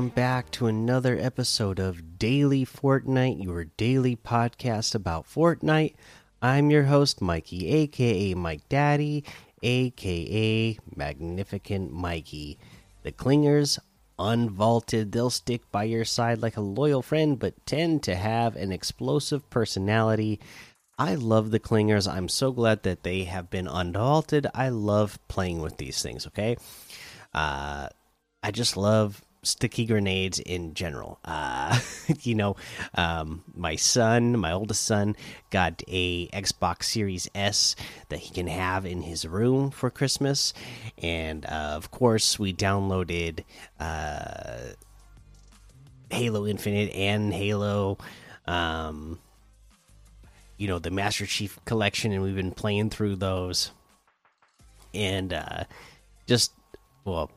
welcome back to another episode of Daily Fortnite, your daily podcast about Fortnite. I'm your host, Mikey, aka Mike Daddy, aka Magnificent Mikey. The Clingers, unvaulted, they'll stick by your side like a loyal friend, but tend to have an explosive personality. I love the Clingers. I'm so glad that they have been unvaulted. I love playing with these things, okay? Uh, I just love sticky grenades in general. Uh, you know, um, my son, my oldest son, got a Xbox Series S that he can have in his room for Christmas, and uh, of course, we downloaded uh, Halo Infinite and Halo. Um, you know the Master Chief Collection, and we've been playing through those, and uh, just well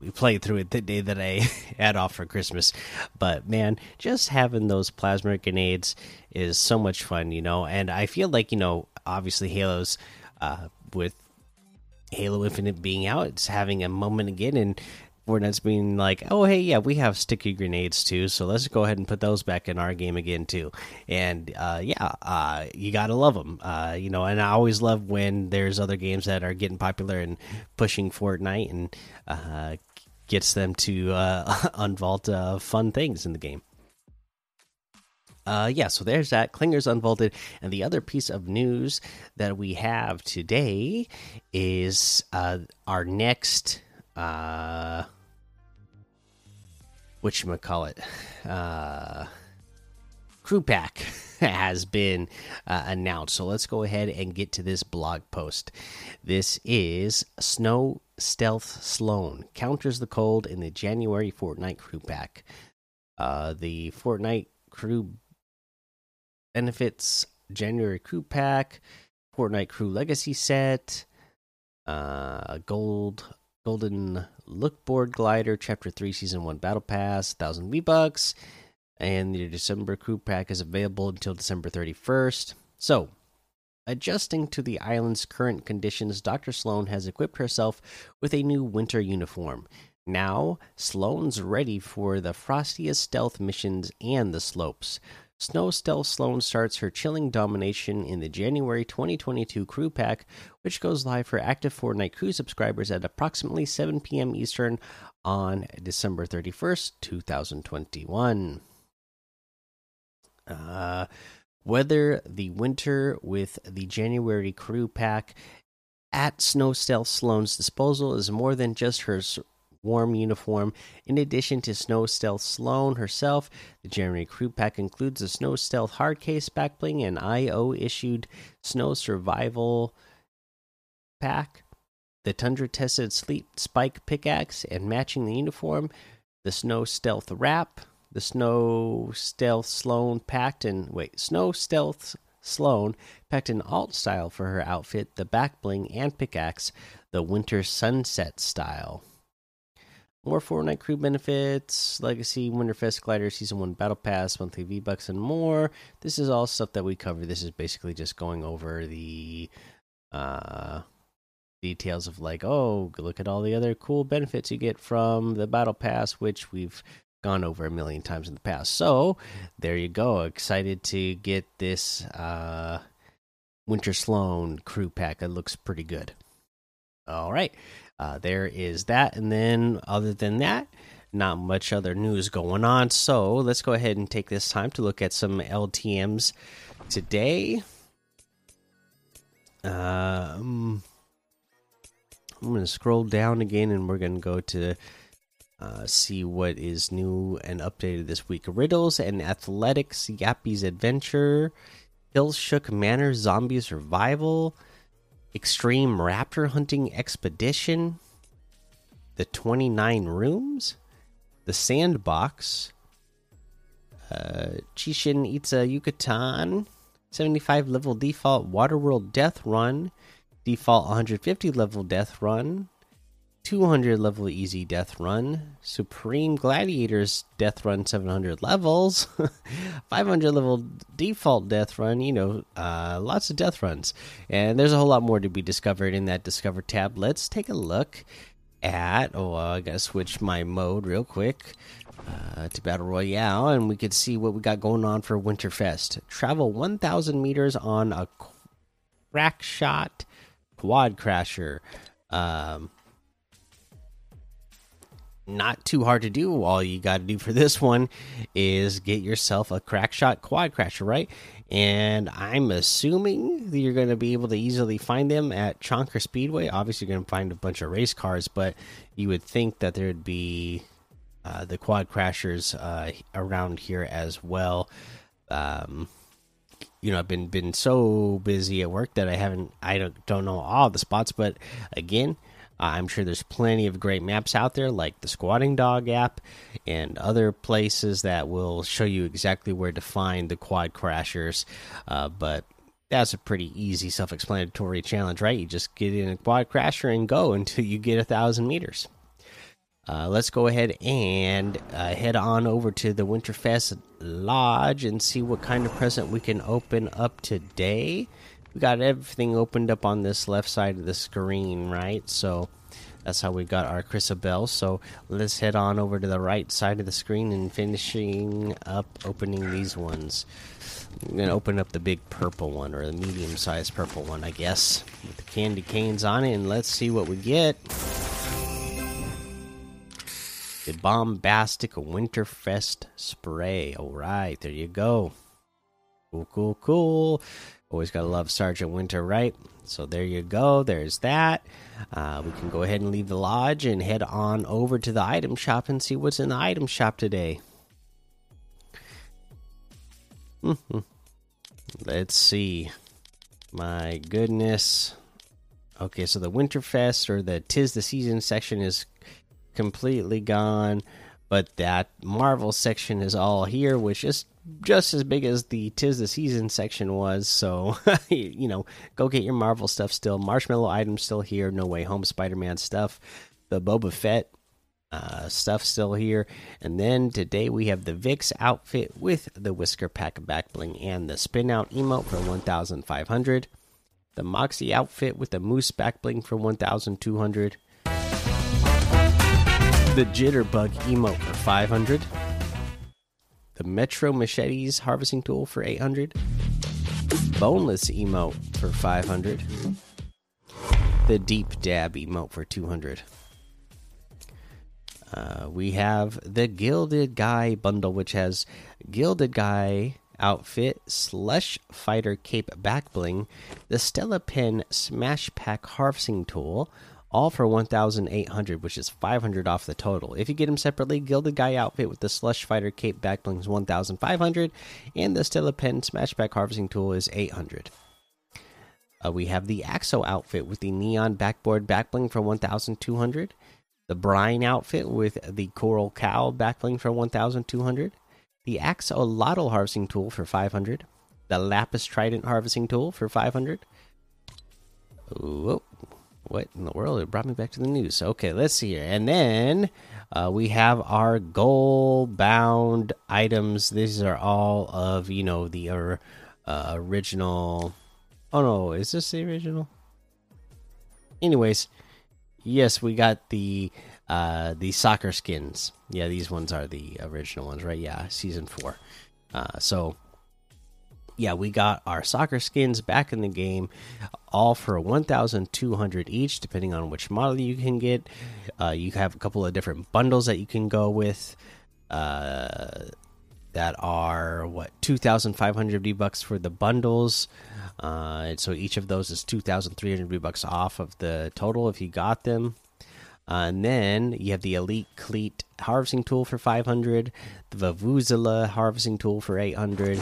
we played through it the day that I had off for Christmas. But man, just having those plasma grenades is so much fun, you know. And I feel like you know, obviously, Halo's uh, with Halo Infinite being out, it's having a moment again, and Fortnite's being like, oh hey, yeah, we have sticky grenades too, so let's go ahead and put those back in our game again too. And uh, yeah, uh, you gotta love them, uh, you know. And I always love when there's other games that are getting popular and pushing Fortnite and uh, gets them to uh, unvault uh, fun things in the game. Uh, yeah, so there's that. Clingers unvaulted. And the other piece of news that we have today is uh, our next, uh, whatchamacallit, uh, crew pack has been uh, announced. So let's go ahead and get to this blog post. This is Snow Stealth Sloan counters the cold in the January Fortnite crew pack. Uh, the Fortnite crew benefits January crew pack, Fortnite crew legacy set, uh, gold golden lookboard glider chapter 3 season 1 battle pass 1000 v bucks and the december crew pack is available until december 31st so Adjusting to the island's current conditions, Dr. Sloan has equipped herself with a new winter uniform. Now, Sloan's ready for the frostiest stealth missions and the slopes. Snow Stealth Sloan starts her chilling domination in the January 2022 crew pack, which goes live for active Fortnite crew subscribers at approximately 7 p.m. Eastern on December 31st, 2021. Uh, weather the winter with the January crew pack at Snow Stealth Sloan's disposal is more than just her warm uniform. In addition to Snow Stealth Sloan herself, the January crew pack includes a Snow Stealth hardcase backbling and IO issued Snow Survival pack, the Tundra tested Sleep Spike pickaxe, and matching the uniform, the Snow Stealth wrap, the Snow Stealth Sloan packed in wait, Snow Stealth Sloan packed in alt style for her outfit, the back bling and pickaxe, the Winter Sunset style. More Fortnite crew benefits, Legacy, Winterfest Glider, Season 1 Battle Pass, monthly V Bucks, and more. This is all stuff that we cover. This is basically just going over the uh, details of, like, oh, look at all the other cool benefits you get from the Battle Pass, which we've gone over a million times in the past. So there you go. Excited to get this uh, Winter Sloan crew pack. It looks pretty good. All right, uh, there is that, and then other than that. Not much other news going on, so let's go ahead and take this time to look at some LTMs today. Um, I'm going to scroll down again, and we're going to go to uh, see what is new and updated this week. Riddles and Athletics, Yappy's Adventure, Hills Shook Manor Zombie Survival, Extreme Raptor Hunting Expedition, The 29 Rooms, The Sandbox, uh, Chichen Itza Yucatan, 75 level default Waterworld Death Run, default 150 level Death Run, 200 level easy death run, Supreme Gladiators death run 700 levels, 500 level default death run, you know, uh, lots of death runs. And there's a whole lot more to be discovered in that Discover tab. Let's take a look at. Oh, I gotta switch my mode real quick uh, to Battle Royale, and we could see what we got going on for Winterfest. Travel 1,000 meters on a crack shot quad crasher. Um, not too hard to do. All you got to do for this one is get yourself a crack shot quad crasher, right? And I'm assuming that you're going to be able to easily find them at Chonker Speedway. Obviously, you're going to find a bunch of race cars, but you would think that there'd be uh, the quad crashers uh, around here as well. Um, you know, I've been been so busy at work that I haven't I don't don't know all the spots, but again, I'm sure there's plenty of great maps out there, like the Squatting Dog app and other places that will show you exactly where to find the quad crashers. Uh, but that's a pretty easy, self explanatory challenge, right? You just get in a quad crasher and go until you get a thousand meters. Uh, let's go ahead and uh, head on over to the Winterfest Lodge and see what kind of present we can open up today we got everything opened up on this left side of the screen, right? So that's how we got our Krisabelle. So let's head on over to the right side of the screen and finishing up opening these ones. I'm gonna open up the big purple one or the medium sized purple one, I guess, with the candy canes on it, and let's see what we get. The bombastic Winterfest spray. All right, there you go. Cool, cool, cool. Always gotta love Sergeant Winter, right? So there you go. There's that. Uh, we can go ahead and leave the lodge and head on over to the item shop and see what's in the item shop today. Let's see. My goodness. Okay, so the Winterfest or the Tis the Season section is completely gone, but that Marvel section is all here, which is just as big as the tis the season section was so you know go get your marvel stuff still. Marshmallow items still here. No way home spider-man stuff. The boba fett uh, stuff still here. And then today we have the vix outfit with the whisker pack back bling and the spin out emote for 1500 the moxie outfit with the moose back bling for 1200 the jitterbug emote for 500 the Metro Machetes harvesting tool for 800, Boneless emote for 500, the Deep Dab emote for 200. Uh, we have the Gilded Guy bundle, which has Gilded Guy outfit, Slush Fighter Cape back bling, the Stella Pen Smash Pack harvesting tool, all for 1800 which is 500 off the total. If you get them separately gilded guy outfit with the slush fighter cape backbling is 1500 and the stella pen smashback harvesting tool is 800 uh, we have the axo outfit with the neon backboard backbling for 1200 the brine outfit with the coral cow backbling for 1200 the axolotl harvesting tool for 500 the lapis trident harvesting tool for 500 Whoa what in the world? It brought me back to the news. Okay, let's see here. And then uh, we have our goal bound items. These are all of, you know, the uh, original. Oh no, is this the original? Anyways, yes, we got the uh the soccer skins. Yeah, these ones are the original ones, right? Yeah, season 4. Uh so yeah, we got our soccer skins back in the game, all for 1,200 each, depending on which model you can get. Uh, you have a couple of different bundles that you can go with uh, that are what 2,500 V bucks for the bundles. Uh, so each of those is 2,300 V bucks off of the total if you got them. Uh, and then you have the Elite Cleat harvesting tool for 500, the Vuvuzela harvesting tool for 800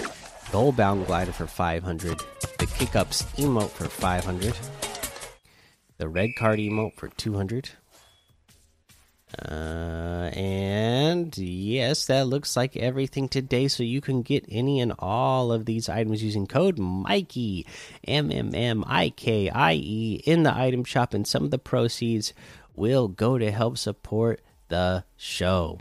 Goalbound Glider for 500. The Kick Ups emote for 500. The Red Card emote for 200. Uh, and yes, that looks like everything today. So you can get any and all of these items using code Mikey M M M I K I E in the item shop, and some of the proceeds will go to help support the show.